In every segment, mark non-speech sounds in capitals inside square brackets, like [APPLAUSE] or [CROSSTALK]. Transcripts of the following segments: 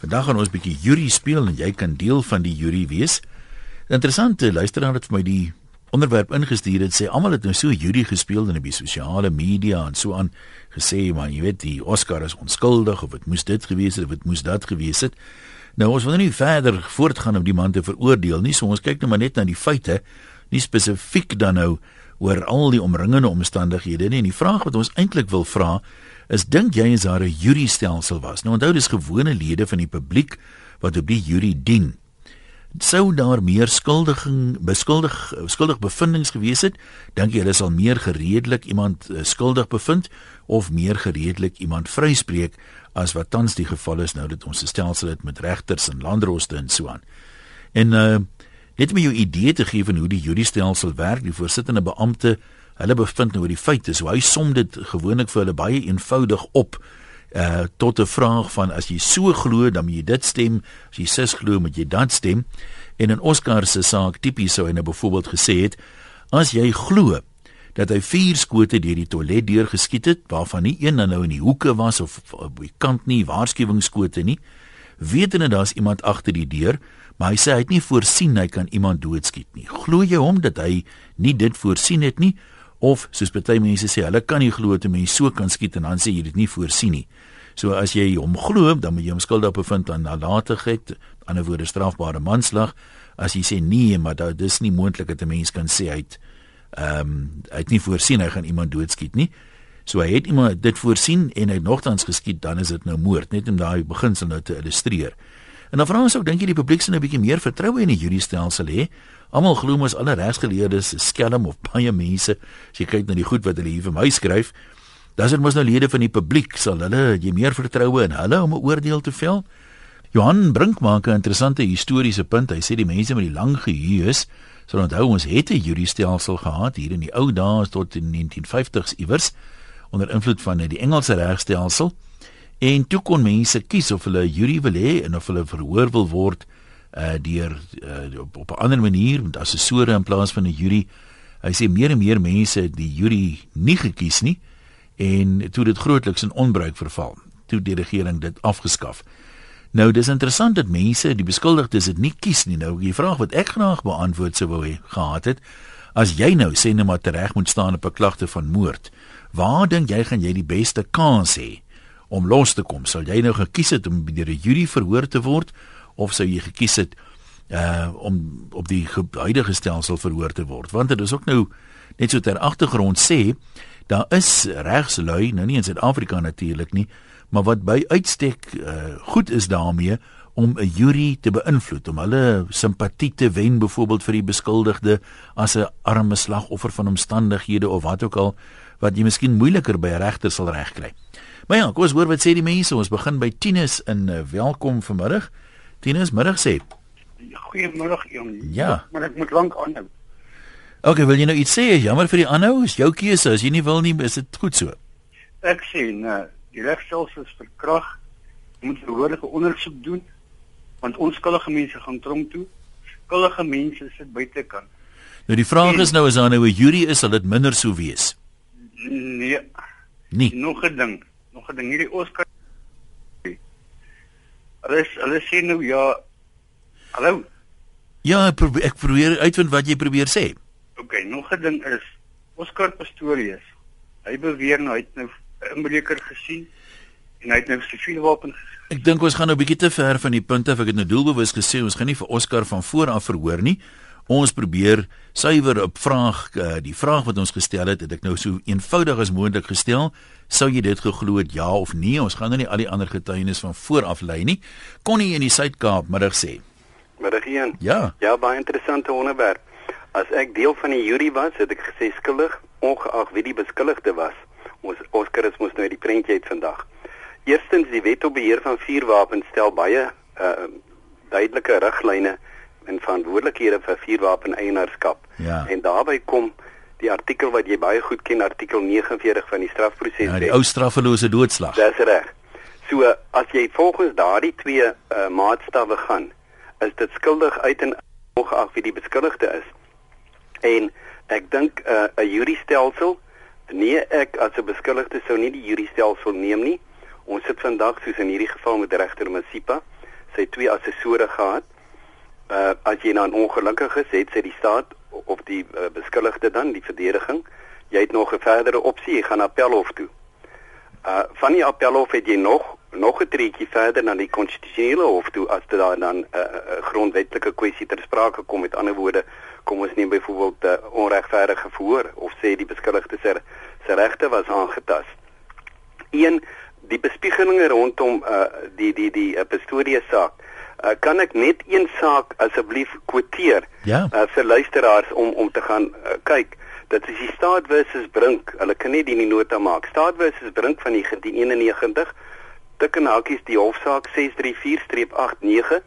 Vandag gaan ons 'n bietjie jury speel en jy kan deel van die jury wees. Interessante luisteraar het vir my die onderwerp ingestuur en sê almal het nou so jury gespeel in die sosiale media en so aan gesê man, jy weet die Oscar is onskuldig of dit moes dit gewees het of dit moes dat gewees het. Nou ons wil nou nie verder voortgaan om die man te veroordeel nie, so ons kyk nou maar net na die feite, nie spesifiek dan nou oor al die omringende omstandighede nie. En die vraag wat ons eintlik wil vra is dink jy is daar 'n jury stelsel was? Nou onthou dis gewone lede van die publiek wat op die jury dien. Sou daar meer skuldiging beskuldig skuldig bevindings gewees het, dink jy hulle sal meer gereedelik iemand uh, skuldig bevind of meer gereedelik iemand vryspreek as wat tans die geval is nou dat ons stelsel het met regters en landroste en so aan. En uh net om jou idee te gee van hoe die jury stelsel werk, die voorsittende beampte Hulle bevind nou oor die feite, so hy som dit gewoonlik vir hulle baie eenvoudig op uh tot 'n vraag van as jy so glo dan moet jy dit stem, as jy sis glo moet jy dan stem. En in Oscar se saak tipies sou hy nou byvoorbeeld gesê het as jy glo dat hy vier skote deur die toilet deur geskiet het waarvan nie een nou in die hoeke was of op die kant nie waarskuwingsskote nie wetende daar's iemand agter die deur maar hy sê hy het nie voorsien hy kan iemand doodskiet nie. Glo jy hom dat hy nie dit voorsien het nie of soos baie mense sê, hulle kan nie glo dat 'n mens so kan skiet en dan sê jy dit nie voorsien nie. So as jy hom glo, dan moet jy hom skuldig bevind aan nalatigheid, ander woorde strafbare manslag. As jy sê nee, maar da, dis nie moontlik dat 'n mens kan sê hy het ehm um, hy het nie voorsien hy gaan iemand doodskiet nie. So hy het iemand dit voorsien en hy het nogtans geskiet, dan is dit nou moord, net om daai beginsel nou te illustreer. En dan vra ons ook dink jy die publiek sien 'n bietjie meer vertroue in die jurisstelsel hê? Almal glo mos alle regsgeleerdes is skelm of baie mense. As jy kyk na die goed wat hulle hier vir my skryf, dan is mos nou lede van die publiek sal hulle jy meer vertroue in hulle om 'n oordeel te vel. Johan Brink maak 'n interessante historiese punt. Hy sê die mense met die lang geheues sal onthou ons het 'n jurisstelsel gehad hier in die ou dae tot in 1950s iewers onder invloed van die Engelse regstelsel. En toe kon mense kies of hulle 'n jury wil hê en of hulle verhoor wil word uh deur uh, op, op 'n ander manier met assessore in plaas van 'n jury. Hy sê meer en meer mense het die jury nie gekies nie en toe dit grootliks in onbruik verval. Toe die regering dit afgeskaf. Nou dis interessant dat mense die beskuldigdes dit nie kies nie. Nou die vraag wat ek graag beantwoord sou wou hê gehad het, as jy nou sê net maar tereg moet staan op 'n klagte van moord, waar dink jy gaan jy die beste kans hê om los te kom? Sal jy nou gekies het om deur 'n jury verhoor te word of sou jy gekies het uh om op die huidige stelsel verhoor te word want dit is ook nou net so ter agtergrond sê daar is regslui nou nie in Suid-Afrika natuurlik nie maar wat by uitstek uh goed is daarmee om 'n jury te beïnvloed om hulle simpatie te wen byvoorbeeld vir die beskuldigde as 'n arme slagoffer van omstandighede of wat ook al wat jy miskien moeiliker by 'n regter sal regkry. Maar ja, kom ons hoor wat sê die mense. Ons begin by Tinus in uh, welkom vanmiddag. Tinus middag sê. Goeiemôre jong. Ja. Maar ek moet lank aanhou. Okay, wil jy nou iets sê? Jammer vir die aanhou. Is jou keuse. As jy nie wil nie, is dit goed so. Ek sê, nee, die regstelsel is verkrag. Moet behoorlike ondersoek doen want onskuldige mense gaan tronk toe. Skuldige mense sit buitekant. Nou die vraag en, is nou is daar nou 'n jury is, sal dit minder sou wees? Nee. Nee. Nog 'n ding. Nog 'n ding hierdie Oscar Hulle hulle sê nou ja. Hallo. Ja, ek probeer, ek probeer uitvind wat jy probeer sê. OK, nog 'n ding is Oscar Pastorius. Hy beweer nou hy het nou 'n inbreker gesien en hy het nou siviele wapen Ek dink ons gaan nou 'n bietjie te ver van die punt af. Ek het nou doelbewus gesê ons gaan nie vir Oscar van voor af verhoor nie. Ons probeer suiwer op vraag uh, die vraag wat ons gestel het, het ek nou so eenvoudig as moontlik gestel. Sou jy dit geglo het ja of nee? Ons gaan nou nie al die ander getuienis van vooraf lei nie. Kon nie in die Suid-Kaap middag sê. Middag een ja. Ja baie interessante onderwerp. As ek deel van die jury was het ek gesê skuldig ongeag wie die beskuldigde was. Ons Oscar is mos nou die prentjie uit vandag. Eerstens die wet op beheer van vuurwapens stel baie uh, duidelike riglyne en verantwoordelikhede vir vuurwapen eienaarskap ja. en daarbey kom die artikel wat jy baie goed ken artikel 49 van die strafproses. Ja die ou straffelose doodslag. Dis reg. So as jy volgens daardie twee uh, maatstawwe gaan is dit skuldig uit en ongeag wie die beskuldigde is. En ek dink 'n uh, juristelsel nee ek as 'n beskuldigde sou nie die juristelsel neem nie. Ons sit vandag soos in hierdie geval met regter Masipa. Sy twee assessore gehad. Uh as jy nou ongelukkig is, het sy die staat of die uh, beskuldigde dan die verdediging, jy het nog 'n verdere opsie, jy gaan appelhof toe. Uh van die appelhof het jy nog nog 'n treetjie verder na die konstitusionele hof toe as dit daar dan 'n uh, uh, grondwetlike kwessie ter sprake kom met ander woorde kom ons neem byvoorbeeld 'n uh, onregverdige verhoor of sê die beskuldigde se se regte was aangetast. Een die bespiegelinge rondom uh die die die uh, Pretoria saak. Uh, kan ek net een saak asseblief kwoteer ja. uh, vir luisteraars om om te gaan uh, kyk. Dit is die staat versus Brink. Hulle kan nie die nota maak. Staat versus Brink van 1991 tik en hakies die hofsaak 634-89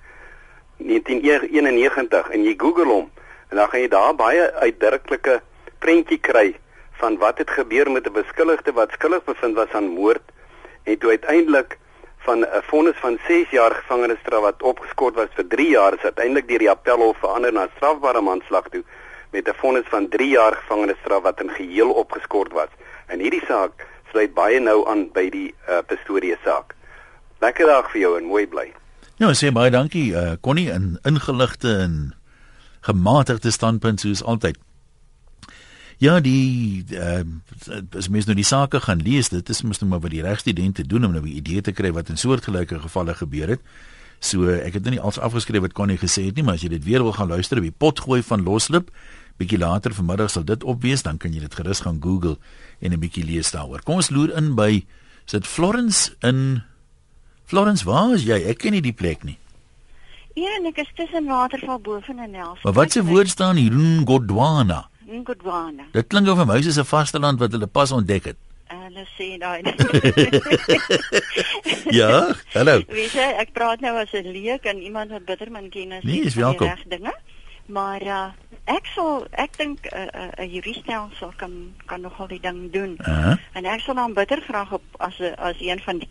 1991 en jy Google hom en dan gaan jy daar baie uitdruklike prentjie kry van wat het gebeur met 'n beskuldigde wat skuldig bevind was aan moord en toe uiteindelik van 'n vonnis van 6 jaar gevangenisstraf wat opgeskort was vir 3 jaar is uiteindelik deur die appelhof verander na strafbare manslag toe met 'n vonnis van 3 jaar gevangenisstraf wat in geheel opgeskort was. En hierdie saak sluit baie nou aan by die uh, Pretoria saak. Lekker dag vir jou en mooi bly. Ja, sê baie dankie uh, Connie in ingeligte en gematigde standpunt soos altyd. Ja, die uh, as mens nou die sake gaan lees, dit is mos nou maar wat die regstudente doen om nou 'n idee te kry wat in soortgelyke gevalle gebeur het. So ek het nou nie alles afgeskryf wat Connie gesê het nie, maar as jy dit weer wil gaan luister op die pot gooi van Loslip, bietjie later vanmiddag sal dit opwees, dan kan jy dit gerus gaan Google en 'n bietjie lees daaroor. Kom ons loer in by sit Florence in Florence, waar is jy? Ek ken nie die plek nie. Ja, ek is tussen Waterval bo van en Nels. Maar wat se woord staan hier? Ngodwana. Ngodwana. Dit klink of 'n huis is 'n vasteland wat hulle pas ontdek het. Hulle sê daai. [LAUGHS] ja, hallo. Wie sê ek praat nou as 'n leek en iemand wat bitter min kennis nee, is welkom. reg dinge. Maar uh, ek sal ek dink 'n uh, 'n uh, uh, juristelsel kan kan nogal die ding doen. Uh -huh. En ek sal dan bitter graag op as 'n as een van die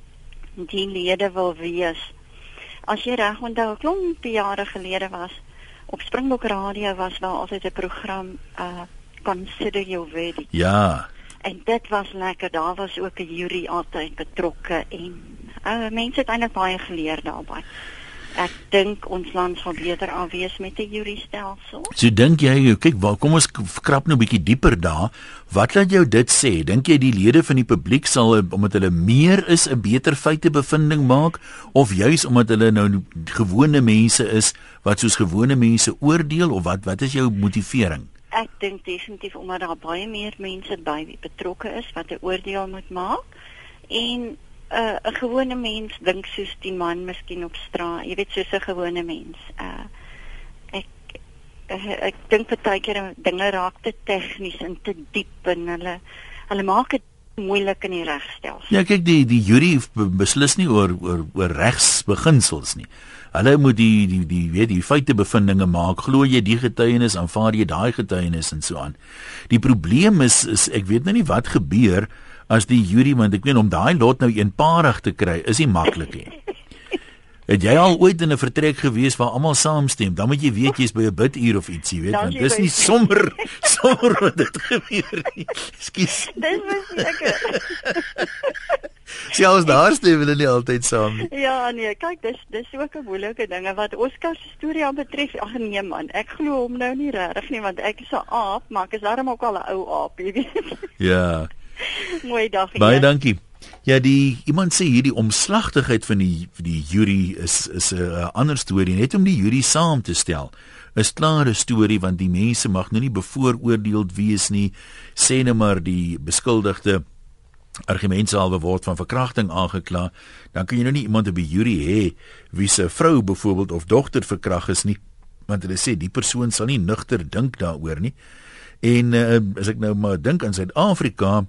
die lede wil wees. As jy reg onthou, klomp jare gelede was op Springbok Radio was daar altyd 'n program uh Consider Your Verdict. Ja. En dit was lekker. Daar was ook 'n jury altyd betrokke en uh mense het eintlik baie geleer daarbey. Ek dink ons land sal beter afwees met 'n juriestelsel. So dink jy, kyk, waar kom ons krap nou 'n bietjie dieper daar. Wat laat jou dit sê? Dink jy die lede van die publiek sal omdat hulle meer is 'n beter feitebevinding maak of juis omdat hulle nou gewone mense is wat soos gewone mense oordeel of wat wat is jou motivering? Ek dink definitief omdat daar baie meer mense by betrokke is wat 'n oordeel moet maak en 'n uh, 'n gewone mens dink soos die man miskien op straat, jy weet soos 'n gewone mens. Uh ek uh, ek dink partykeer dinge raak te tegnies en te diep en hulle hulle maak dit moeilik in die regstelsel. Ja, kyk die die jury beslis nie oor oor oor regsbeginsels nie. Hulle moet die die die weet die feitebevindinge maak. Glo jy die getuienis, aanvaar jy daai getuienis en so aan. Die probleem is is ek weet nou nie wat gebeur as die jury want ek weet om daai lot nou eenparig te kry is nie maklik nie. [LAUGHS] Het jy al ooit in 'n vertrek gewees waar almal saamstem? Dan moet jy weet jy's by 'n biduur of iets, jy weet, want dis nie [LAUGHS] sommer sommer wat dit gebeur nie. Ekskuus. [LAUGHS] Dis seker. Selfs daar stem hulle nie altyd saam nie. Ja, nee, kyk, dis dis ook 'n moeilike ding wat Oscar se storie aan betref. Ag nee man, ek glo hom nou nie regtig nie want ek is 'n aap, maar ek is darm ook al 'n ou aap, jy weet. Ja. [LAUGHS] Mooi dag hier. Baie dankie. Ja, die iemand sê hierdie omslagtigheid van die die jury is is 'n ander storie net om die jury saam te stel. 'n Klare storie want die mense mag nou nie bevooroordeeld wees nie. Sê net maar die beskuldigde argumentsalwe word van verkrachting aangekla, dan kan jy nou nie iemand op die jury hê wie se vrou byvoorbeeld of dogter verkragt is nie, want hulle sê die persoon sal nie nugter dink daaroor nie. En uh, as ek nou maar dink aan Suid-Afrika,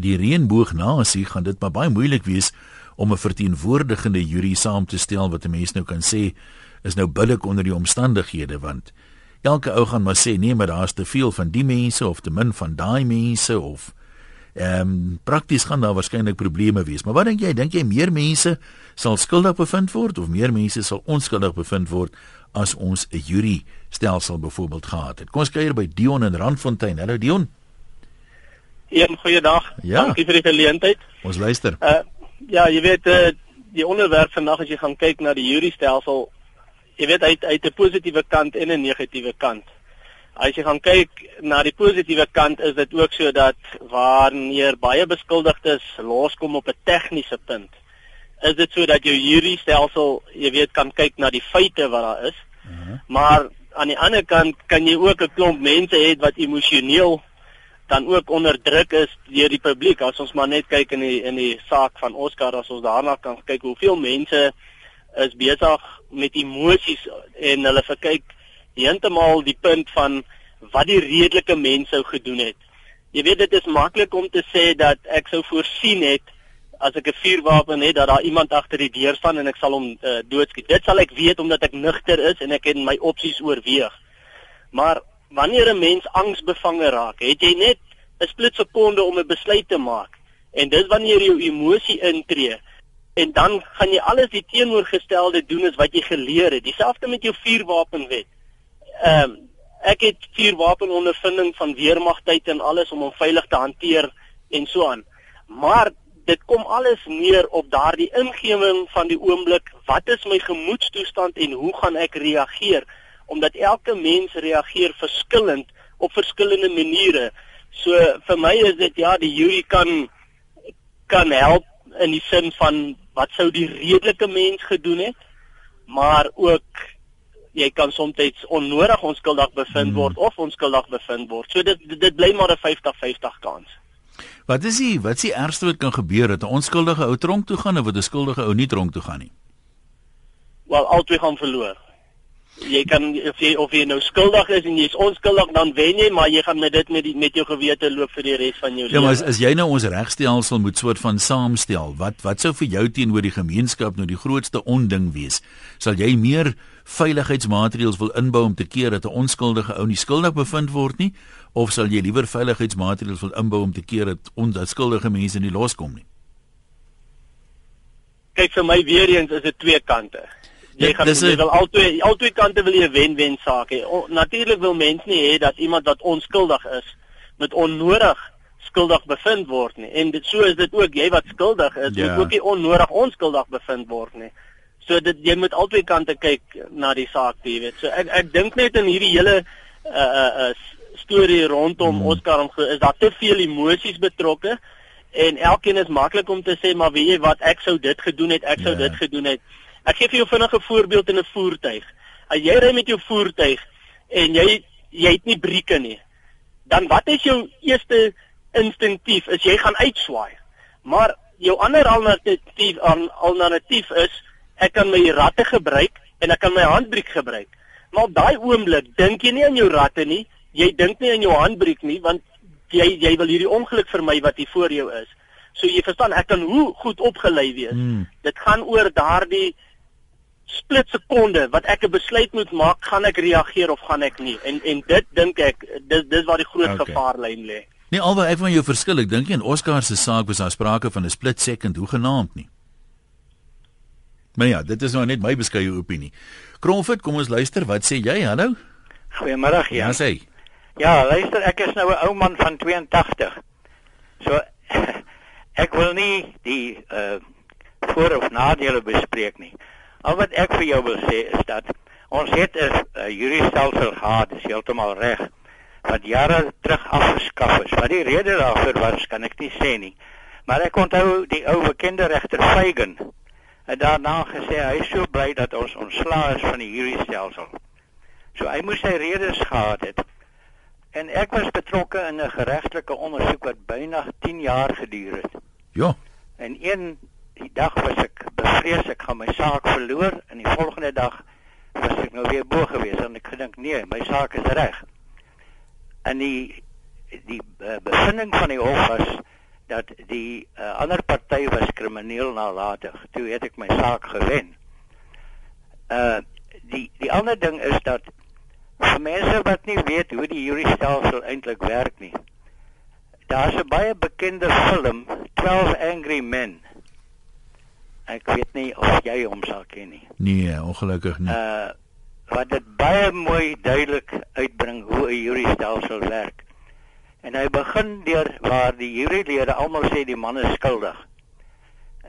die reënboognasie gaan dit maar baie moeilik wees om 'n verteenwoordigende jury saam te stel wat 'n mens nou kan sê is nou billik onder die omstandighede want elke ou gaan maar sê nee maar daar's te veel van die mense of te min van daai mense of ehm um, prakties gaan daar waarskynlik probleme wees. Maar wat dink jy? Dink jy meer mense sal skuldig bevind word of meer mense sal onskuldig bevind word as ons 'n jury stelsel byvoorbeeld gehad het? Kom ons kyk hier by Dion in Randfontein. Hallo Dion Een goeie dag. Ja. Dankie vir die geleentheid. Ons luister. Uh ja, jy weet uh die onderwerp vandag as jy gaan kyk na die jury-stelsel, jy weet hy het 'n positiewe kant en 'n negatiewe kant. As jy gaan kyk na die positiewe kant is dit ook so dat wanneer baie beskuldigdes loskom op 'n tegniese punt, is dit so dat jou jury-stelsel, jy weet, kan kyk na die feite wat daar is. Uh mhm. -huh. Maar aan die ander kant kan jy ook 'n klomp mense hê wat emosioneel dan ook onder druk is deur die publiek. As ons maar net kyk in die in die saak van Oscar as ons daarna kan kyk hoeveel mense is besig met emosies en hulle verkyk heeltemal die punt van wat die redelike mens sou gedoen het. Jy weet dit is maklik om te sê dat ek sou voorsien het as ek 'n vuurwapen het dat daar iemand agter die deur staan en ek sal hom uh, doodskiet. Dit sal ek weet omdat ek nugter is en ek het my opsies oorweeg. Maar wanneer 'n mens angsbevange raak, het jy net 'n split sekonde om 'n besluit te maak. En dis wanneer jou emosie intree en dan gaan jy alles die teenoorgestelde doen as wat jy geleer het. Dieselfde met jou vuurwapenwet. Ehm um, ek het vuurwapenondervinding van weermagtyd en alles om hom veilig te hanteer en so aan. Maar dit kom alles neer op daardie ingewing van die oomblik wat is my gemoedstoestand en hoe gaan ek reageer omdat elke mens reageer verskillend op verskillende maniere so vir my is dit ja die jury kan kan help in die sin van wat sou die redelike mens gedoen het maar ook jy kan soms onnodig onskuldig bevind hmm. word of onskuldig bevind word so dit dit bly maar 'n 50-50 kans Wat is die wat is die ergste wat kan gebeur dat 'n onskuldige ou tronk toe gaan of 'n skuldige ou nie tronk toe gaan nie? Wel, albei gaan verloor. Jy kan of jy of jy nou skuldig is en jy's onskuldig dan wen jy, maar jy gaan met dit met die met jou gewete loop vir die res van jou lewe. Ja, maar as, as jy nou ons regstelsel moet soort van saamstel, wat wat sou vir jou teenoor die gemeenskap nou die grootste onding wees? Sal jy meer veiligheidsmaatreëls wil inbou om te keer dat 'n onskuldige ou nie skuldig bevind word nie? of sal jy liewer veiligheidsmaatreëls wil inbou om te keer dat onskuldige mense nie loskom nie? Kyk vir my weer eens is dit twee kante. Jy gaan jy wil albei albei kante wil jy wen-wen saak hê. Natuurlik wil mense nie hê dat iemand wat onskuldig is met onnodig skuldig bevind word nie. En dit so is dit ook jy wat skuldig is, ja. moet ook nie onnodig onskuldig bevind word nie. So dit jy moet albei kante kyk na die saak, jy weet. So ek ek dink net in hierdie hele uh uh, uh storie rondom hmm. Oscar is daar te veel emosies betrokke en elkeen is maklik om te sê maar weet jy wat ek sou dit gedoen het ek sou yeah. Ja. dit gedoen het ek gee vir jou vinnige voorbeeld in 'n voertuig as jy ry met jou voertuig en jy jy het nie brieke nie dan wat is jou eerste instinktief is jy gaan uitswaai maar jou ander alternatief alternatief is ek kan my ratte gebruik en ek kan my handbriek gebruik maar op daai oomblik dink jy nie aan jou ratte nie jy dink nie aan jou handbriek nie want jy jy wil hierdie ongeluk vermy wat hier voor jou is. So jy verstaan ek kan hoe goed opgelei wees. Hmm. Dit gaan oor daardie split sekonde wat ek 'n besluit moet maak, gaan ek reageer of gaan ek nie. En en dit dink ek dis dis waar die groot okay. gevaarlyn lê. Nee, albe ek van jou verskil. Ek dink in Oscar se saak was daar sprake van 'n split second hoe genaamd nie. Maar ja, dit is nou net my beskeie opinie. Kromfit, kom ons luister, wat sê jy? Hallo. Goeiemôre, ja. Ja, sê. Ja, luister, ek is nou 'n ou man van 82. So [LAUGHS] ek wil nie die uh voor of nadele bespreek nie. Al wat ek vir jou wil sê is dat ons het 'n uh, jurisstelsel gehad, is heeltemal reg, wat jare terug afgeskaf is. Wat die rede daarvoor was, kan ek nie sê nie. Maar ek onthou die ou bekende regter Feigen het daarna gesê hy is so bly dat ons ontslae is van die jurisstelsel. So hy moes sy redes gehad het. En ek was betrokke in 'n geregtelike ondersoek wat byna 10 jaar geduur het. Ja. En een die dag was ek bevrees ek gaan my saak verloor en die volgende dag was ek nou weer bo gewees en ek gedink nee, my saak is reg. En die die uh, bevinding van die hof was dat die uh, ander party was krimineel nalatig. Toe het ek my saak gewen. Uh die die ander ding is dat vir mense wat nie weet hoe die jurisstelsel eintlik werk nie. Daar's 'n baie bekende film, 12 Angry Men. Ek weet nie of jy hom sal ken nie. Nee, ongelukkig nie. Uh wat dit baie mooi duidelik uitbring hoe 'n jurisstelsel werk. En hy begin deur waar die jurylede almal sê die man is skuldig.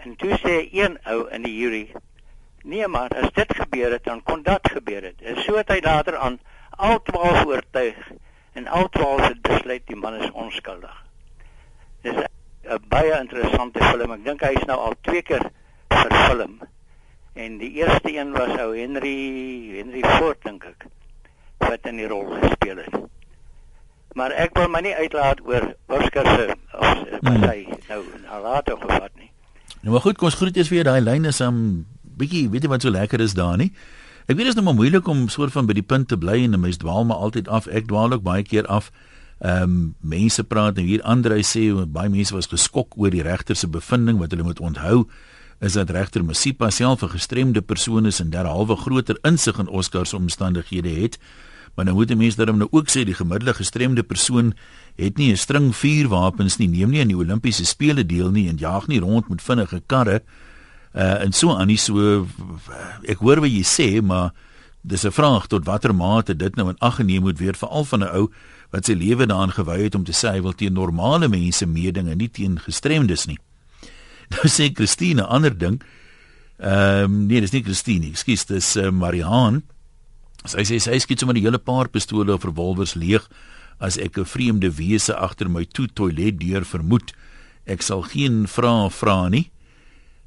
En toe sê een ou in die jury: "Nee, maar as dit gebeur het, dan kon dat gebeur het." En so het hy later aan al 12 oortuig en al 12 het besluit die man is onskuldig. Dis 'n baie interessante film. Ek dink hy is nou al twee keer verfilm. En die eerste een was ou Henry Henry Ford dink ek wat in die rol gespeel het. Maar ek wil my nie uitlaat oor Oscar se of wat hy nou nalatig gevat nie. Nou maar goed, kom ons groet eers vir daai lyn is 'n um, bietjie, weet jy wat so lekker is daar nie? Ek weet dit is nou maar moeilik om soort van by die punt te bly en 'n mens dwaal maar altyd af. Ek dwaal ook baie keer af. Ehm um, mense praat en hier Andre sê baie mense was geskok oor die regter se bevinding wat hulle moet onthou is dat regter Masipa self 'n gestremde persoon is en derhalwe groter insig in Oscar se omstandighede het. Maar nou moet die mense daarom nou ook sê die gemiddelde gestremde persoon het nie 'n string vuurwapens nie, neem nie aan die Olimpiese spele deel nie en jaag nie rond met vinnige karre. Uh en so aan nie so ek hoor wat jy sê, maar dis 'n vraag tot watter mate dit nou in ag geneem moet word veral van 'n ou wat sy lewe daaraan gewy het om te sê hy wil teen normale mense meeding en nie teen gestremdes nie. Nou sê Christine 'n ander ding. Ehm um, nee, dis nie Christine, ekskuus, dis uh, Marihan. Sy sê sy skiet sommer 'n hele paar pistole of revolvers leeg as ek 'n vreemde wese agter my toe toilet deur vermoed. Ek sal geen vrae vra nie.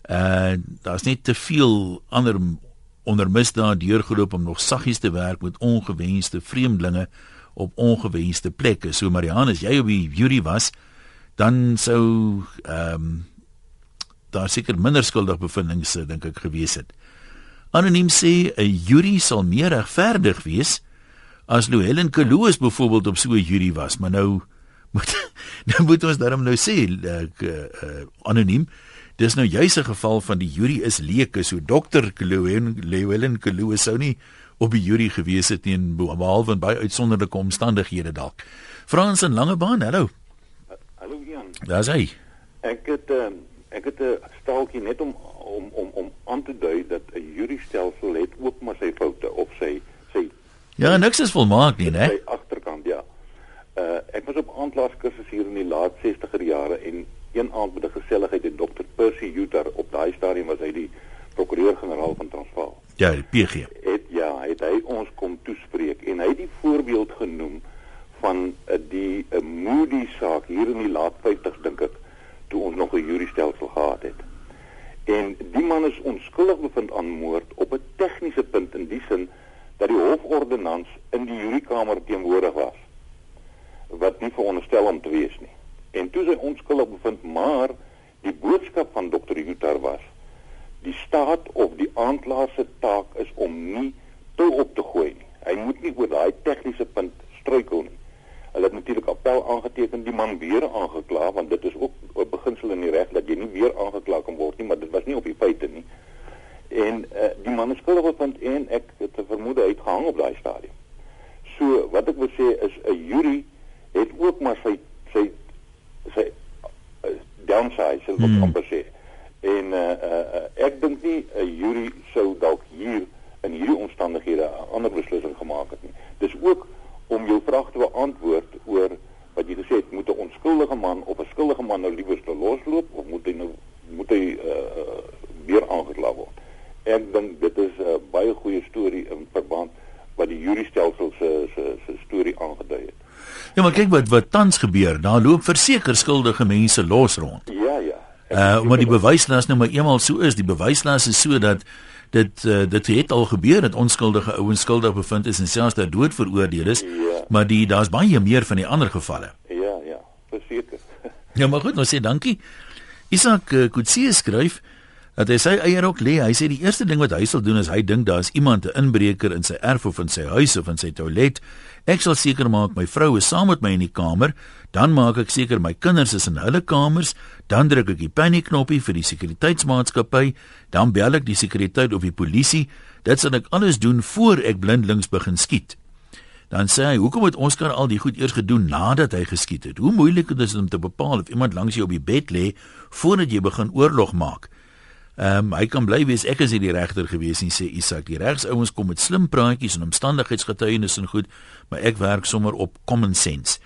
Uh daar's net te veel ander onder misdaad deurgeloop om nog saggies te werk met ongewenste vreemdelinge op ongewenste plekke. So Marianne, as jy op die jury was, dan sou ehm um, daar seker minder skuldig bevindings dink ek gewees het. Anoniem sê 'n jury sal meer regverdig wees as Louwelen Kaloos byvoorbeeld op so 'n jury was, maar nou [LAUGHS] moet nou moet ons daarom nou sê ek uh, uh, anoniem dis nou juis 'n geval van die jury is leuke so dokter Louwelen Kaloos sou nie op die jury gewees het teen behalwe by uitsonderlike omstandighede dalk. Frans en Langebaan, hallo. Hallo Jan. Daar's hy. Ek het uh, ek het 'n staaltjie net om om om om aan te dui dat 'n jury-stelsel het ook maar sy foute of sy sy Ja, niks is volmaak nie, né? Sy agterkant, ja. Uh ek was op aandklaarskursus hier in die laat 60er jare en een aand met 'n geselligheid met Dr. Percy Uter op daai stadium was hy die prokureur-generaal van Transvaal. Ja, die PG. Het ja, het hy ons kom toespreek en hy het die voorbeeld genoem van uh, die uh, Moody saak hier in die laat 50s dink ek toe ons nog 'n jury-stelsel gehad het. En die man is onskuldig bevind aan moord op 'n tegniese punt in die sin dat die hofordonnans in die jurykamer teenwoordig was wat nie veronderstel om te wees nie. En toe sy onskuldig bevind, maar die boodskap van dokter Jutar was die staat of die aanklaer se taak is om nie toe op te gooi nie. Hy moet nie oor daai tegniese punt struikel nie. Hulle het natuurlik appel aangeteken, die man weer aangekla want dit is ook 'n beginsel in die reg dat jy nie weer aangekla kan word nie, maar dit was nie op die feite nie. En uh, die man is skuldig bevind en ek het te vermoed hy het gehang op daai stadium. So wat ek wil sê is 'n jury het ook maar sy sy sy uh, downside, sou ek hmm. amper sê. En uh, uh, ek dink nie 'n jury sou dalk hier in hierdie omstandighede 'n ander beslissing gemaak het nie. Dis ook om jou vraag te beantwoord oor wat jy gesê het, moet 'n onskuldige man of 'n skuldige man nou liewer te losloop of moet hy nou moet hy uh, weer aangekla word? Ek dink dit is 'n uh, baie goeie storie in verband wat die jury-stelsel se se se storie aangedui het. Ja, maar kyk wat wat tans gebeur. Daar loop verseker skuldige mense los rond. Ja, ja. Uh, maar die bewyslas nou maar eenmal so is, die bewyslas is so dat dit uh, dit het al gebeur dat onskuldige ouens skuldig bevind is en selfs ter dood veroordeel is. Ja. Maar die daar's baie meer van die ander gevalle. Ja, ja, verseker. [LAUGHS] ja, maar goed, nou sê dankie. Isak uh, Kutsie skryf dat hy sy eie rok lê. Hy sê die eerste ding wat hy sal doen is hy dink daar's iemand 'n inbreker in sy erf of in sy huis of in sy toilet. Ek sal seker maak my vrou is saam met my in die kamer, dan maak ek seker my kinders is in hulle kamers, dan druk ek die paniekknoppie vir die sekuriteitsmaatskappy, dan bel ek die sekuriteit of die polisie. Dit sal ek alles doen voor ek blindelings begin skiet. Dan sê hy, "Hoekom het Oscar al die goed eers gedoen nadat hy geskiet het? Hoe moeilik is dit om te bepaal of iemand langs jou op die bed lê voordat jy begin oorlog maak?" Ehm um, hy kan bly wees ek is nie die regter gewees nie sê Isak. Die regsouens kom met slim praatjies en omstandigheidsgetuienis en goed, maar ek werk sommer op common sense.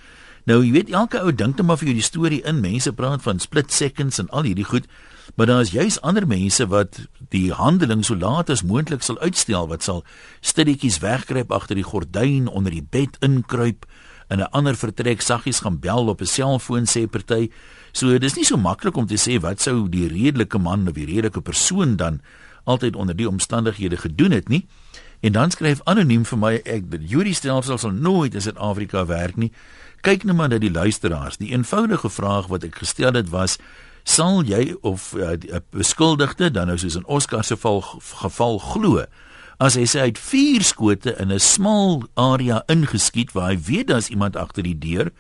Nou jy weet elke ou dink net maar vir jou die storie in. Mense praat van split seconds en al hierdie goed, Maar daar is juis ander mense wat die handeling so laat as moontlik sal uitstel wat sal stilletjies wegkruip agter die gordyn onder die bed inkruip in 'n ander vertrek saggies gaan bel op 'n selfoon sê party. So dis nie so maklik om te sê wat sou die redelike man of die redelike persoon dan altyd onder die omstandighede gedoen het nie. En dan skryf anoniem vir my ek die jury stelsel sal nooit in Suid-Afrika werk nie. Kyk net maar na die luisteraars. Die eenvoudige vraag wat ek gestel het was sal jy of 'n uh, uh, beskuldigde dan nou soos in Oscar se geval geval glo as hy sê hy het vier skote in 'n smal area ingeskiet waar hy weet daar's iemand agter die deur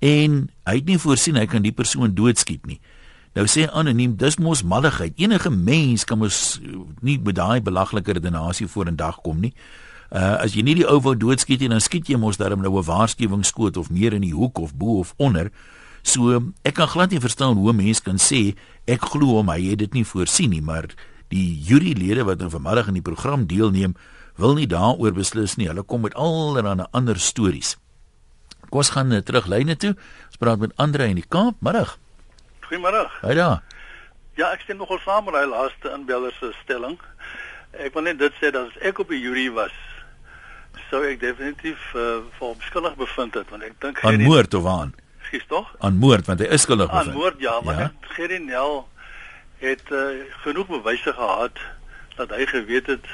en hy het nie voorsien hy kan die persoon doodskiet nie. Nou sê anoniem dis mos malligheid. Enige mens kan mos nie met daai belaglike redenasie voor in dag kom nie. Uh as jy nie die ou wou doodskiet nie, dan skiet jy mos darm nou 'n waarskuwingsskoot of meer in die hoek of bo of onder. So ek kan glad nie verstaan hoe 'n mens kan sê ek glo hom hy het dit nie voorsien nie, maar die jurylede wat nou vanmiddag in die program deelneem, wil nie daaroor beslis nie. Hulle kom met allerlei ander stories. Kom ons gaan terug lyne toe. Ons praat met Andre in die Kaap. Middag. Goeiemôre. Haai daar. Ja, ek stem nogal saam met hy laaste inbeller se stelling. Ek wil net dit sê dat as ek op die jury was, sou ek definitief uh, vir hom skuldig bevind het want ek dink aan moord of aan Gies tog? Aan moord want hy is skuldig bevind. Aan moord ja, maar ja? Gerinel het uh, genoeg bewyse gehad dat hy geweet het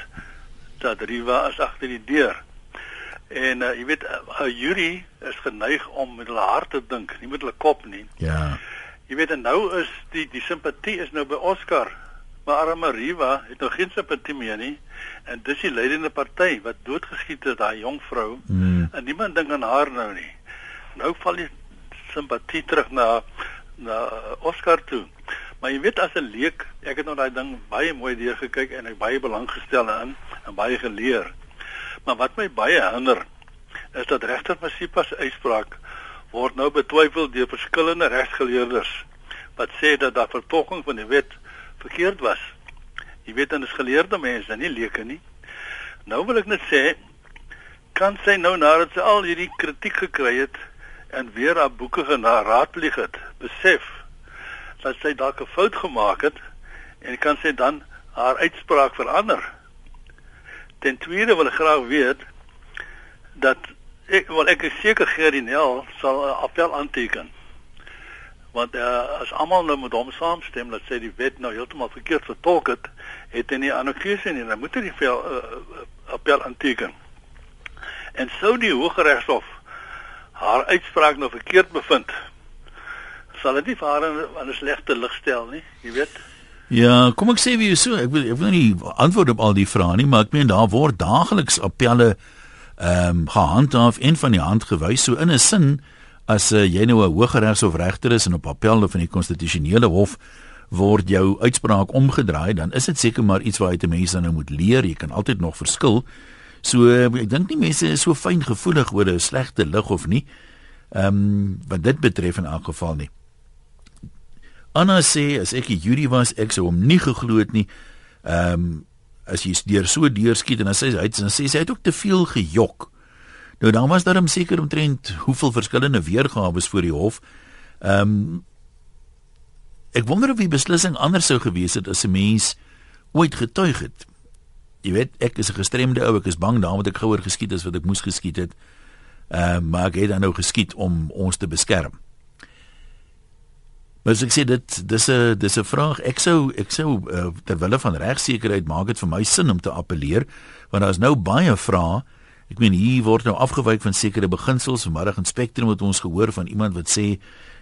dat Riva as agter die deur. En uh, jy weet 'n uh, jury is geneig om met hulle hart te dink, nie met hulle kop nie. Ja. Jy weet en nou is die die simpatie is nou by Oscar. Maar arme Riva het nou geen simpatie meer nie. En dis die leidende party wat doodgeskiet het daai jong vrou. Mm. En niemand dink aan haar nou nie. Nou val die simpatie terug na na Oscar toe. Maar jy weet as 'n leek, ek het nou daai ding baie mooi deurgekyk en ek baie belang gestel daarin en baie geleer. Maar wat my baie hinder is dat regter Masipa se uitspraak word nou betwyfel deur verskillende regsgeleerdes wat sê dat daar vertolking van die wet verkeerd was. Jy weet dan is geleerde mense, nie leuke nie. Nou wil ek net sê kan sy nou nadat sy al hierdie kritiek gekry het en weer haar boeke genaraadpleeg het, besef dat sy dalk 'n fout gemaak het en kan sy dan haar uitspraak verander. Ten tweede wil ek graag weet dat ek wel ek is seker Gerinel sal 'n appel aanteken. Want uh, as almal nou met hom saamstem dat sy die wet nou heeltemal verkeerd vertolk het, het hy nie ander keuse nie. Dan moet hy die vel, uh, appel aanteken. En sou die Hooggeregshof haar uitspraak nou verkeerd bevind, sal dit nie vir haar in 'n slegte lig stel nie, jy weet. Ja, kom ek sê vir jou so, ek wil ek wil nie antwoord op al die vrae nie, maar ek meen daar word daagliks appelle ehm um, gehandhaaf en van die hand gewys so in 'n sin as uh, jy nou 'n hooggeregshof regter is en op appel of in die konstitusionele hof word jou uitspraak omgedraai, dan is dit seker maar iets waaruit mense nou moet leer. Jy kan altyd nog verskil. So ek dink nie mense is so fyn gevoelig oor 'n slegte lig of nie. Ehm um, wat dit betref in elk geval nie. Anna sê as ek 'n jury was, ek sou hom nie geglo het nie. Ehm um, as jy deur so deurskiet en dan sê hy dan sê sy het ook te veel gejok. Nou dan was daar hom seker omtrent hoeveel verskillende weergawe voor die hof. Ehm um, ek wonder of die beslissing anders sou gewees het as 'n mens ooit getuig het. Jy weet ek is 'n gestremde ou ek is bang daarom dat ek gouer geskiet as wat ek moes geskiet het. Uh, maar ek het dan nou geskiet om ons te beskerm. Maar as ek sê dit dis 'n dis 'n vraag. Ek sou ek sou uh, terwyl van regsekerheid maak dit vir my sin om te appeleer want daar is nou baie vrae ek meen hier word nou afgewyk van sekere beginsels vanmiddag in Spectrum het ons gehoor van iemand wat sê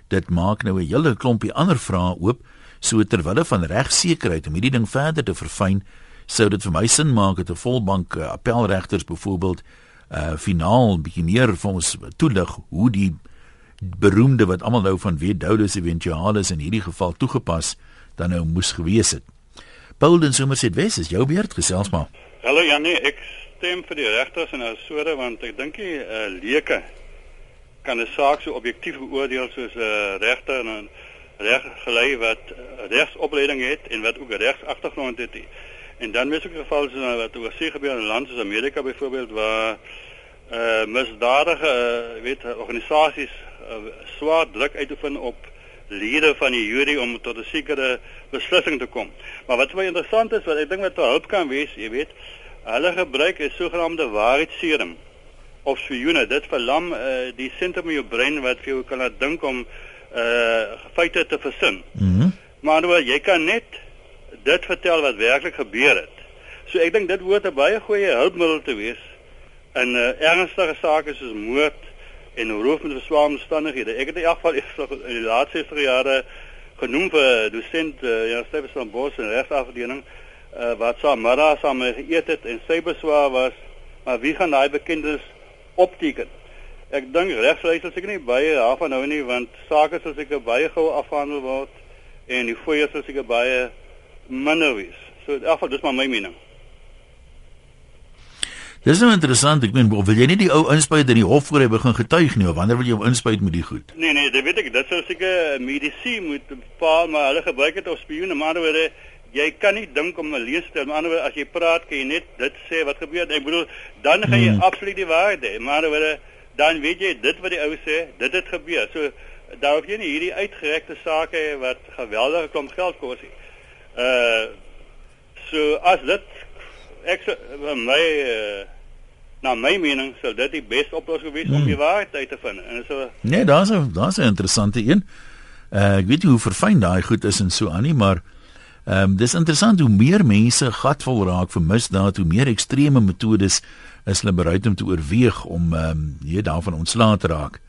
dit maak nou 'n hele klompie ander vrae oop so terwyl van regsekerheid om hierdie ding verder te verfyn sou dit vir my sin maak dat 'n volbank uh, appelregters byvoorbeeld uh finaal bietjie meer vir ons toelig hoe die beroemde wat almal nou van weet Doulos eventualis in hierdie geval toegepas dan nou moes gewees het. Paul den Sommer sê Wes is jou beurt gesels maar. Hallo Janie, ek stem vir die regters en assore want ek dink die uh, leuke kan 'n saak so objektief beoordeel soos 'n uh, regter en 'n reggelei wat uh, regsopleiding het en wat ook regsagtergrond het. En dan mis ek geval so wat oor see gebeur in lande soos Amerika byvoorbeeld waar eh uh, misdadige uh, weet organisasies uh, swaar druk uitoefen op lede van die jury om tot 'n sekere beslissing te kom. Maar wat baie interessant is wat ek dink wat hulp kan wees, jy weet, hulle gebruik 'n sogenaamde waarheidsserum of spioene. Dit verlam uh, die sentrum in jou brein wat vir jou kan laat dink om uh feite te versin. Mhm. Mm maar nou jy kan net dit vertel wat werklik gebeur het. So ek dink dit hoort 'n baie goeie hulpmiddel te wees in uh, ernstige sake soos moord en roof met swaar omstandighede. Ek het in elk geval in die laaste 60 jare genoem vir dosent uh, ja Stefan van Bos in regsafdeling uh, wat saam middag saam geëet het en sy beswaar was maar wie gaan daai bekendes opteken? Ek dink regsleis sal seker nie baie daarvan hou nie want sake sal seker baie gou afhandel word en die fooie sal seker baie minder wees. So in elk geval dis maar my mening. Dis nou interessant. Ek meen, wil jy nie die ou inspuit in die hof voor hy begin getuig nie of wanneer wil jy hom inspuit met die goed? Nee nee, dit weet ek. Dit sou seker medisy moet bepaal, maar hulle gebruik dit op spioene, maar anderwoorde jy kan nie dink om 'n lees te, maar anderwoorde as jy praat, kan jy net dit sê wat gebeur. Ek bedoel, dan gaan jy hmm. absoluut die waarheid hê, maar anderwoorde dan weet jy dit wat die ou sê, dit het gebeur. So daar hoef jy nie hierdie uitgerekte sake wat geweldige klomp geld kos nie. Uh so as dit ek my uh, na my mening sou dit die beste oplossing wees hmm. om die waarheid uit te vind. En so Nee, daar's 'n daar's 'n interessante een. Uh, ek weet nie hoe verfyn daai goed is en so aan nie, maar ehm um, dis interessant hoe meer mense gatvol raak vir misdaad, hoe meer ekstreme metodes is hulle bereid om te oorweeg om ehm um, hier daarvan ontslae te raak.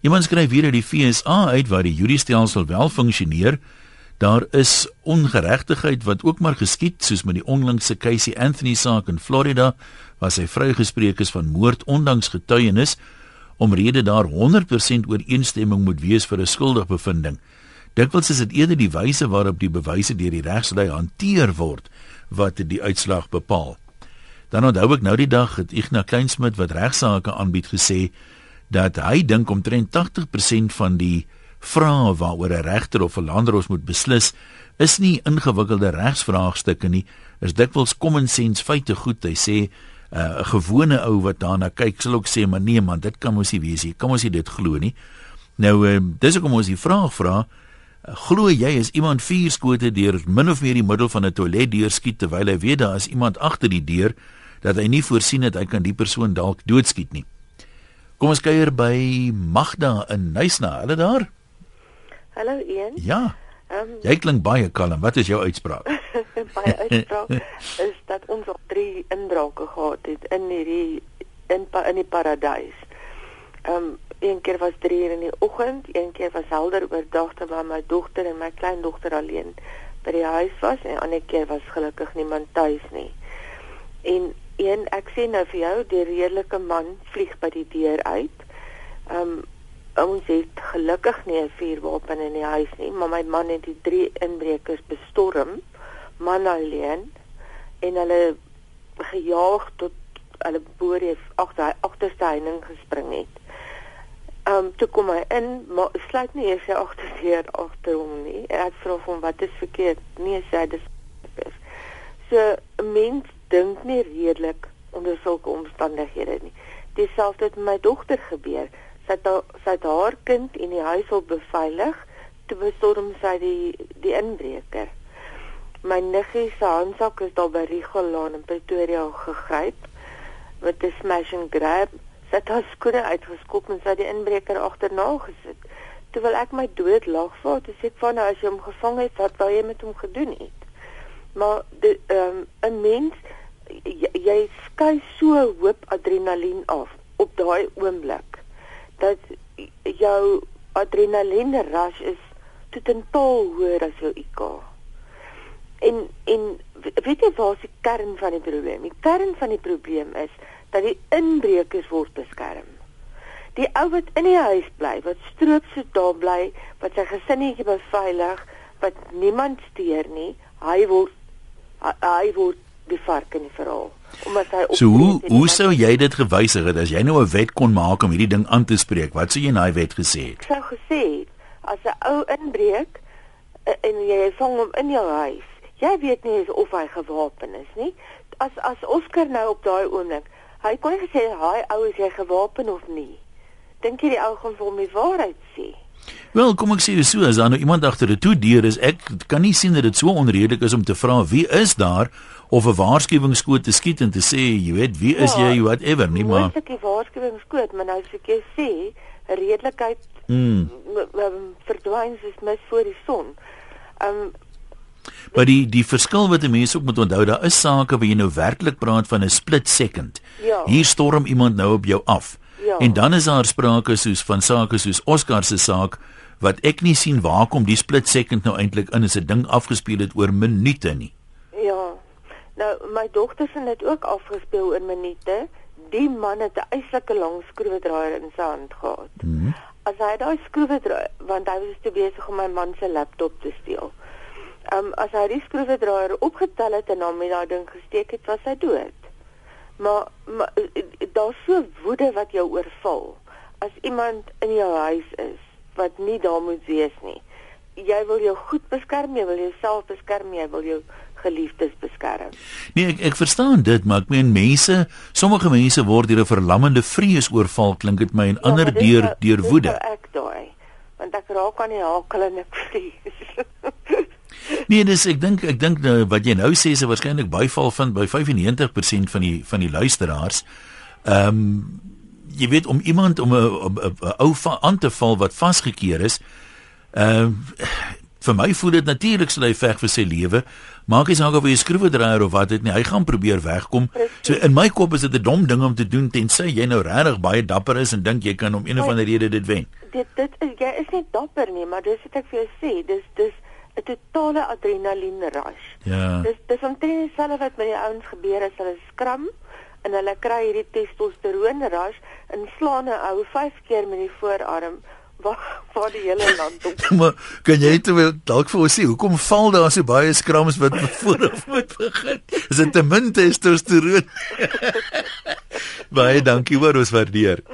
Iemand skryf hier uit die FSA uit waar die juriestelsel wel funksioneer, Daar is ongeregtigheid wat ook maar geskied soos met die onlangse Casey Anthony saak in Florida waar sy vrygespreek is van moord ondanks getuienis omrede daar 100% ooreenstemming moet wees vir 'n skuldigbevinding. Dikwels is dit eerder die wyse waarop die bewyse deur die regslei hanteer word wat die uitslag bepaal. Dan onthou ek nou die dag het Ignas Kleinsmid wat regsaake aanbied gesê dat hy dink omtrent 80% van die vrae waaroor 'n regter of 'n landdros moet beslis, is nie ingewikkelde regsvraagstukke nie, is dikwels common sense feite goed. Hy sê uh, 'n uh, gewone ou wat daarna kyk, sal ook sê, "Maar nee man, dit kan mos nie wees nie. Kan ons nie dit glo nie?" Nou, uh, dis hoekom ons die vraag vra, uh, glo jy is iemand vier skote deur min of meer die middel van 'n toilet deur skiet terwyl hy weet daar is iemand agter die deur dat hy nie voorsien het hy kan die persoon dalk doodskiet nie. Kom ons kuier by Magda in Nysna. Hulle daar? Hallo Ian. Ja. Um, jy klink baie kalm. Wat is jou uitspraak? [LAUGHS] baie uitspraak [LAUGHS] is dat ons al drie inbrake gehad het in hierdie in in die paradys. Ehm um, een keer was 3 uur in die oggend, een keer was helder oordag terwyl my dogter en my kleindogter alleen by die huis was en 'n ander keer was gelukkig niemand tuis nie. En een ek sê nou vir jou, die redelike man vlieg by die deur uit. Um, ons het gelukkig nie 'n vuurwapen in die huis nie, maar my man het die drie inbrekers bestorm, man alleen en hulle gejaag tot hulle boor het agter agterste heining gespring het. Ehm um, toe kom hy in, maar sluit nie eers sy agterdeur agter hom nie. Ek vra hom wat is verkeerd? Nee, sê dis so 'n mens dink nie redelik onder sulke omstandighede nie. Dieselfde het met my dogter gebeur sy het sy het haar kind in die huis op beveilig te bestorm sy die die inbreker. My niggie se handsak is daar by Rigolaan in Pretoria gegryp met 'n smash and grab. Sy het haar skoene uitgeskop en sy die inbreker agterna gesit. Terwyl ek my dood lag vir, het ek van nou as jy hom gevang het, wat wou jy met hom gedoen het? Maar die ehm um, 'n mens jy, jy skei so hoop adrenalien af op daai oomblik dat jou adrenaline rush is tot 'n tol hoër as jou IQ. En en weet jy wat die kern van die probleem? Die kern van die probleem is dat die inbrekers word beskerm. Die ou wat in die huis bly, wat stroopse daar bly, wat sy gesinnetjie beveilig, wat niemand steur nie, hy word hy, word die vark in die verhaal omdat hy So hoe hoe sou jy dit gewysig het as jy nou 'n wet kon maak om hierdie ding aan te spreek? Wat sou jy in daai wet gesê het? Ek sou gesê as 'n ou inbreek eh, en jy vang hom in jou huis, jy weet nie of hy gewapen is nie. As as Oscar nou op daai oomblik, hy kon nie gesê hy ou is hy gewapen of nie. Dink jy die ou gaan vir hom die waarheid sê? Wel, kom ek sê dit so, as daar nou iemand agter 'n toe deur is, ek kan nie sien dat dit so onredelik is om te vra wie is daar of 'n waarskuwingsskoot te skiet en te sê, jy weet, wie is ja, jy, whatever, nie maar. Dis 'n waarskuwingsskoot, maar nou as ek sê, redelikheid mm. verdwyn soos mis voor die son. Um Maar die die verskil wat mense ook moet onthou, daar is sake waar jy nou werklik praat van 'n split second. Ja. Hier storm iemand nou op jou af. Ja. En dan is daar sprake soos van sake soos Oscar se saak wat ek nie sien waar kom die split second nou eintlik in as 'n ding afgespeel het oor minute nie. Ja. Nou my dogter se het ook afgespeel in minute. Die man het 'n eislike lang skroewedraaier in sy hand gehad. Mm -hmm. As hy daai skroewedraaier want hy was te besig om my man se laptop te steel. Ehm um, as hy die skroewedraaier opgetel het en hom met daai ding gesteek het, was hy dood. Maar, maar daar's so woede wat jou oorval as iemand in jou huis is wat nie daar moet wees nie. Jy wil jou goed beskerm, jy wil jouself beskerm, jy wil jou geliefdes beskerm. Nee, ek ek verstaan dit, maar ek meen mense, sommige mense word deur 'n verlammende vrees oorval, klink dit my en ja, ander deur deur woede. Ek daai, want ek raak aan die hakel en ek [LAUGHS] vrees. Nee, dis ek dink ek dink nou wat jy nou sê is waarskynlik byval vind by 95% van die van die luisteraars. Ehm um, jy weet om iemand om 'n ou aan te val wat vasgekeer is. Ehm uh, vir my voel dit natuurlik sou hy veg vir sy lewe. Maak nie saak of hy 'n skroewedraaier of wat dit nie, hy gaan probeer wegkom. So in my kop is dit 'n dom ding om te doen tensy jy nou regtig baie dapper is en dink jy kan om een of ander rede dit wen. Dit dit is jy is nie dapper nie, maar dis wat ek vir jou sê, dis dis 'n totale adrenalien rush. Ja. Dis dis omtrent dieselfde wat met die ouens gebeur as hulle skram en hulle kry hierdie testosteroon rush en slaan 'n ou 5 keer met die voorarm wag vir die hele land op. [LAUGHS] maar kan jy toe dalk vir ons sê hoekom val daar so baie skrams wat [LAUGHS] vooraf moet begin? Is dit te min testosteroon? [LAUGHS] baie dankie hoor ons waardeer.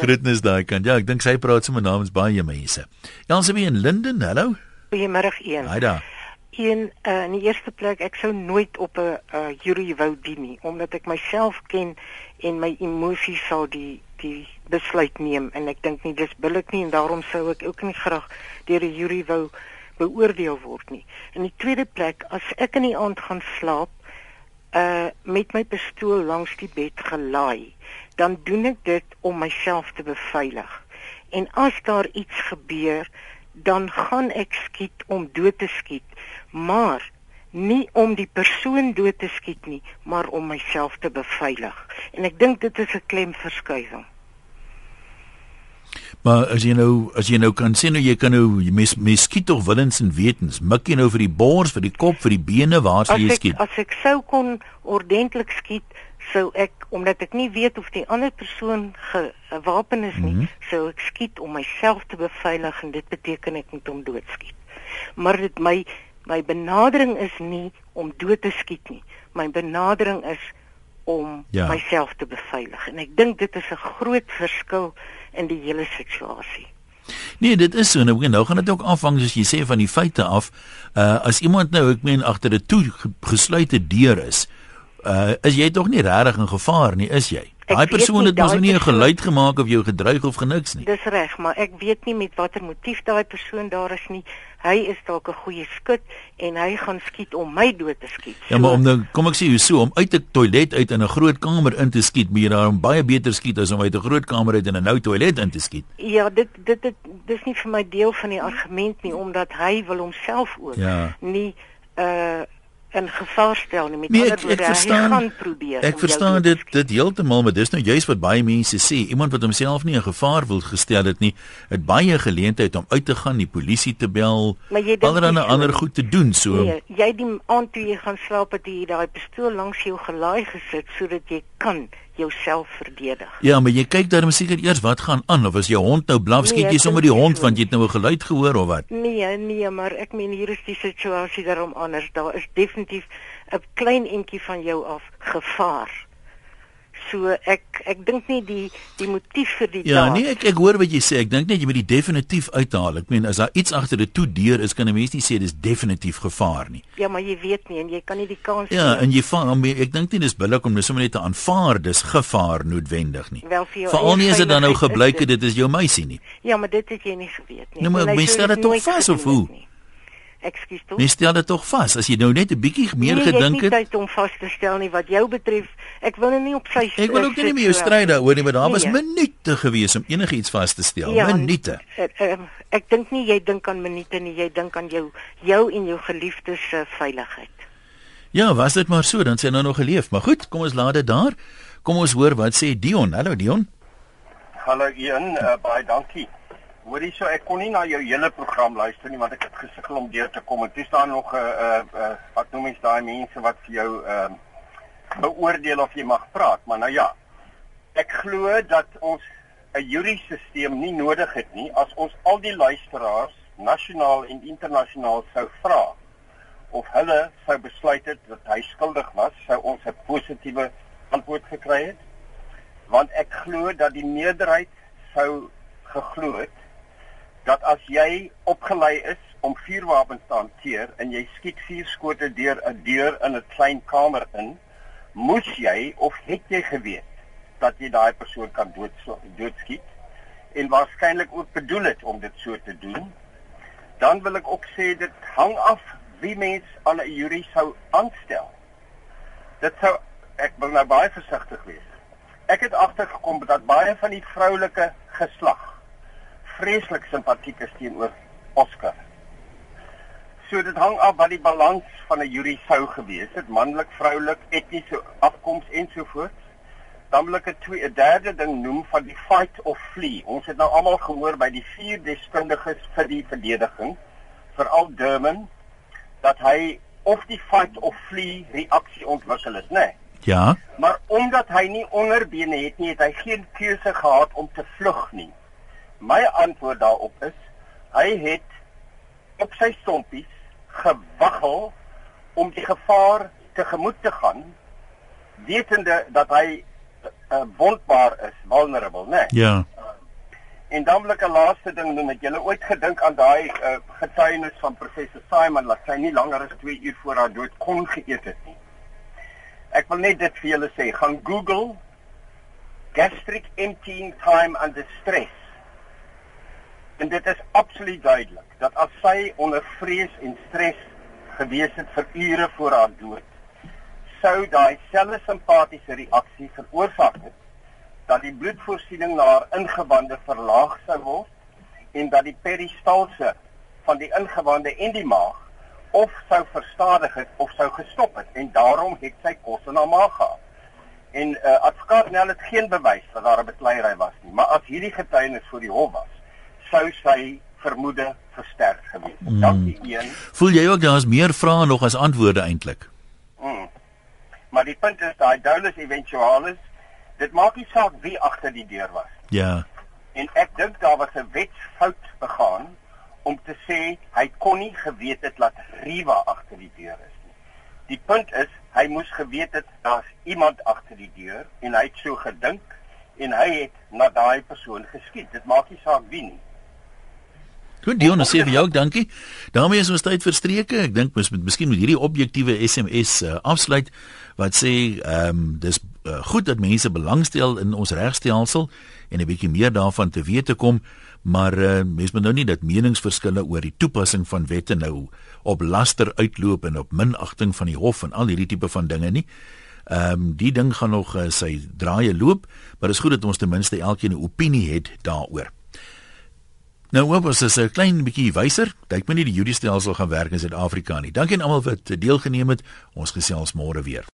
Groetnis daai kant. Ja, ek dink sy praat sommer namens baie mense. Elsabie in Linden, hallo. Goeiemôre een. Haai daar. Een uh, in die eerste plek, ek sou nooit op 'n uh, jury wou dien nie omdat ek myself ken en my emosies sal die die besluit neem en ek dink nie dis billik nie en daarom sou ek ook nie graag deur 'n jury wou beoordeel word nie. In die tweede plek, as ek in die aand gaan slaap uh met my pistool langs die bed gelaai, dan doen ek dit om myself te beveilig. En as daar iets gebeur, dan gaan ek skiet om dood te skiet, maar nie om die persoon dood te skiet nie, maar om myself te beveilig. En ek dink dit is 'n klemverskywing. Maar as jy nou as jy nou kan sê nou jy kan nou mes mes skiet tog willens en wetens, mik jy nou vir die bors, vir die kop, vir die bene, waar sou jy skiet? As ek sou kon ordentlik skiet, sou ek omdat ek nie weet of die ander persoon 'n wapen is nie, mm -hmm. sou ek skiet om myself te beveilig en dit beteken ek moet hom doodskiet. Maar dit my my benadering is nie om dood te skiet nie. My benadering is om ja. myself te beveilig en ek dink dit is 'n groot verskil in die hele situasie. Nee, dit is so. Nou, nou gaan dit ook afhang soos jy sê van die feite af. Uh as iemand nou, ek meen agter 'n toe gesluite deur is, uh is jy tog nie regtig in gevaar nie, is jy? Daai persoon het mos nie 'n geluid gemaak of jou gedreig of geniks nie. Dis reg, maar ek weet nie met watter motief daai persoon daar is nie. Hy is dalk 'n goeie skut en hy gaan skiet om my dood te skiet. So, ja, maar om nou kom ek sê hoe so om uit 'n toilet uit in 'n groot kamer in te skiet, moet jy daarom baie beter skiet as om uit 'n groot kamer uit in 'n nou toilet in te skiet. Ja, dit dit dit dis nie vir my deel van die argument nie omdat hy wil homself ook ja. nie uh in gevaar stel nie. Met nee, ander woorde hy gaan probeer ek verstaan dit dit heeltemal maar dis nou juist wat baie mense sê. Iemand wat homself nie in gevaar wil gestel het nie het baie geleentheid om uit te gaan die polisie te bel allerlei ander goed te doen so. Nee, jy die aand toe jy gaan slaap het jy daai pistool langs jou gelaai gesit sodat jy kan jouself verdedig. Ja, maar jy kyk daarom seker eers wat gaan aan of as jou hond nou blaf, skiet nee, jy sommer die hond want jy het nou 'n geluid gehoor of wat? Nee, nee, maar ek meen hier is die situasie daarom anders. Daar is definitief 'n klein entjie van jou af gevaar. So ek ek dink nie die die motief vir die Ja, daad nee, ek ek hoor wat jy sê. Ek dink net jy moet die definitief uithaal. Ek meen as daar iets agter die toe deur is, kan 'n mens nie sê dis definitief gevaar nie. Ja, maar jy weet nie en jy kan nie die kans Ja, neem. en jy vang ek dink nie dis billik om net sommer net te aanvaar dis gevaar noodwendig nie. Veral nie as dit dan nou gebleik het dit. is jou meisie nie. Ja, maar dit het jy nie geweet nie. Nou, maar En hy mens sou stel dit tog vas, of hoe? het nie. Ekskuus tog. Mens stel dit tog vas as jy nou net 'n bietjie meer nee, gedink jy het. het. nie tyd om vas te stel nie wat jou betref. Ek wil nou nie op sy Ek wil ook nie sit met jou so- stry daaroor nie, maar daar was Nee. minute gewees om enigiets vas te stel. Ja, Minute. Ek, ek, ek dink nie jy dink aan minute nie, jy dink aan jou jou en jou geliefdes se veiligheid. Ja, was dit maar so, dan sê nou nog geleef. Maar goed, kom ons laat dit daar. Kom ons hoor wat sê Dion. Hallo Dion. Hallo Ian, uh, baie dankie. Hoorie so ek kon nie na jou hele program luister nie want ek het gesukkel om deur te kom. En toe staan nog 'n uh, uh, uh, wat noem mens daai mense wat vir jou ehm uh, beoordeel of jy mag praat, maar nou ja. Ek glo dat ons 'n jurisdiksisteem nie nodig het nie as ons al die luisteraars nasionaal en internasionaal sou vra of hulle sou besluit het dat hy skuldig was, sou ons 'n positiewe antwoord gekry het. Want ek glo dat die meerderheid sou geglo het dat as jy opgelei is om vuurwapens te hanteer en jy skiet vier skote deur 'n deur in 'n klein kamer in, moes jy of het jy geweet dat jy daai persoon kan dood doodskiet en waarskynlik ook bedoel het om dit so te doen. Dan wil ek ook sê dit hang af wie mens aan 'n jury sou aanstel. Dit sou ek wil nou baie versigtig wees. Ek het agtergekom dat baie van die vroulike geslag vreeslik simpatiek is teenoor Oscar. So dit hang af wat die balans van 'n jury sou gewees het, manlik, vroulik, etniese afkoms ensovoorts. Dan wil ek 'n twee 'n derde ding noem van die fight of flee. Ons het nou almal gehoor by die vier deskundiges vir die verdediging, veral Durman, dat hy of die fight of flee reaksie ontwikkel het, né? Nee. Ja. Maar omdat hy nie onderbene het nie, het hy geen keuse gehad om te vlug nie. My antwoord daarop is hy het op sy stompies gewaggel om die gevaar tegemoet te gaan wetende dat hy uh, wondbaar is, vulnerable, né? Nee. Ja. En dan wil ek 'n laaste ding noem. Het julle ooit gedink aan daai uh, getuienis van professor Simon dat sy nie langer as 2 uur voor haar dood kon geëet het nie? Ek wil net dit vir julle sê, gaan Google gastric emptying time under stress. En dit is absoluut duidelik dat as sy onder vrees en stres gewees het vir ure voor haar dood, sou daai selfe simpatiese reaksie veroorsaak het dat die bloedvoorsiening na haar ingewande verlaag sou word en dat die peristalse van die ingewande en die maag of sou verstadig het of sou gestop het en daarom het sy kos in haar maag gehad. En uh, advokaat Nel het geen bewys dat daar 'n bekleierery was nie, maar as hierdie getuienis voor die hof was, sou sy vermoede versterk gewees. Mm. Dankie een. Voel jy ook daar is meer vrae nog as antwoorde eintlik? Mm. Maar die punt is daai dolus eventualis, dit maak nie saak wie agter die deur was. Ja. En ek dink daar was 'n wetsfout begaan om te sê hy kon nie geweet het dat Riva agter die deur is nie. Die punt is hy moes geweet het daar's iemand agter die deur en hy het so gedink en hy het na daai persoon geskiet. Dit maak nie saak wie nie. Goed, Dion, sê vir jou ook dankie. daarmee is ons tyd verstreke. Ek dink ons moet miskien met hierdie objektiewe SMS uh, afsluit wat sê ehm um, dis uh, goed dat mense belangstel in ons regstelsel en 'n bietjie meer daarvan te weet te kom, maar uh, mense moet nou nie dat meningsverskille oor die toepassing van wette nou op laster uitloop en op minagting van die hof en al hierdie tipe van dinge nie. Ehm um, die ding gaan nog uh, sy draaie loop, maar dit is goed dat ons ten minste elkeen 'n opinie het daaroor. Nou hoop ons is 'n klein bietjie wyser. Kyk my nie die judiestelsel gaan werk in Suid-Afrika nie. Dankie aan almal wat deelgeneem het. Ons gesels môre weer.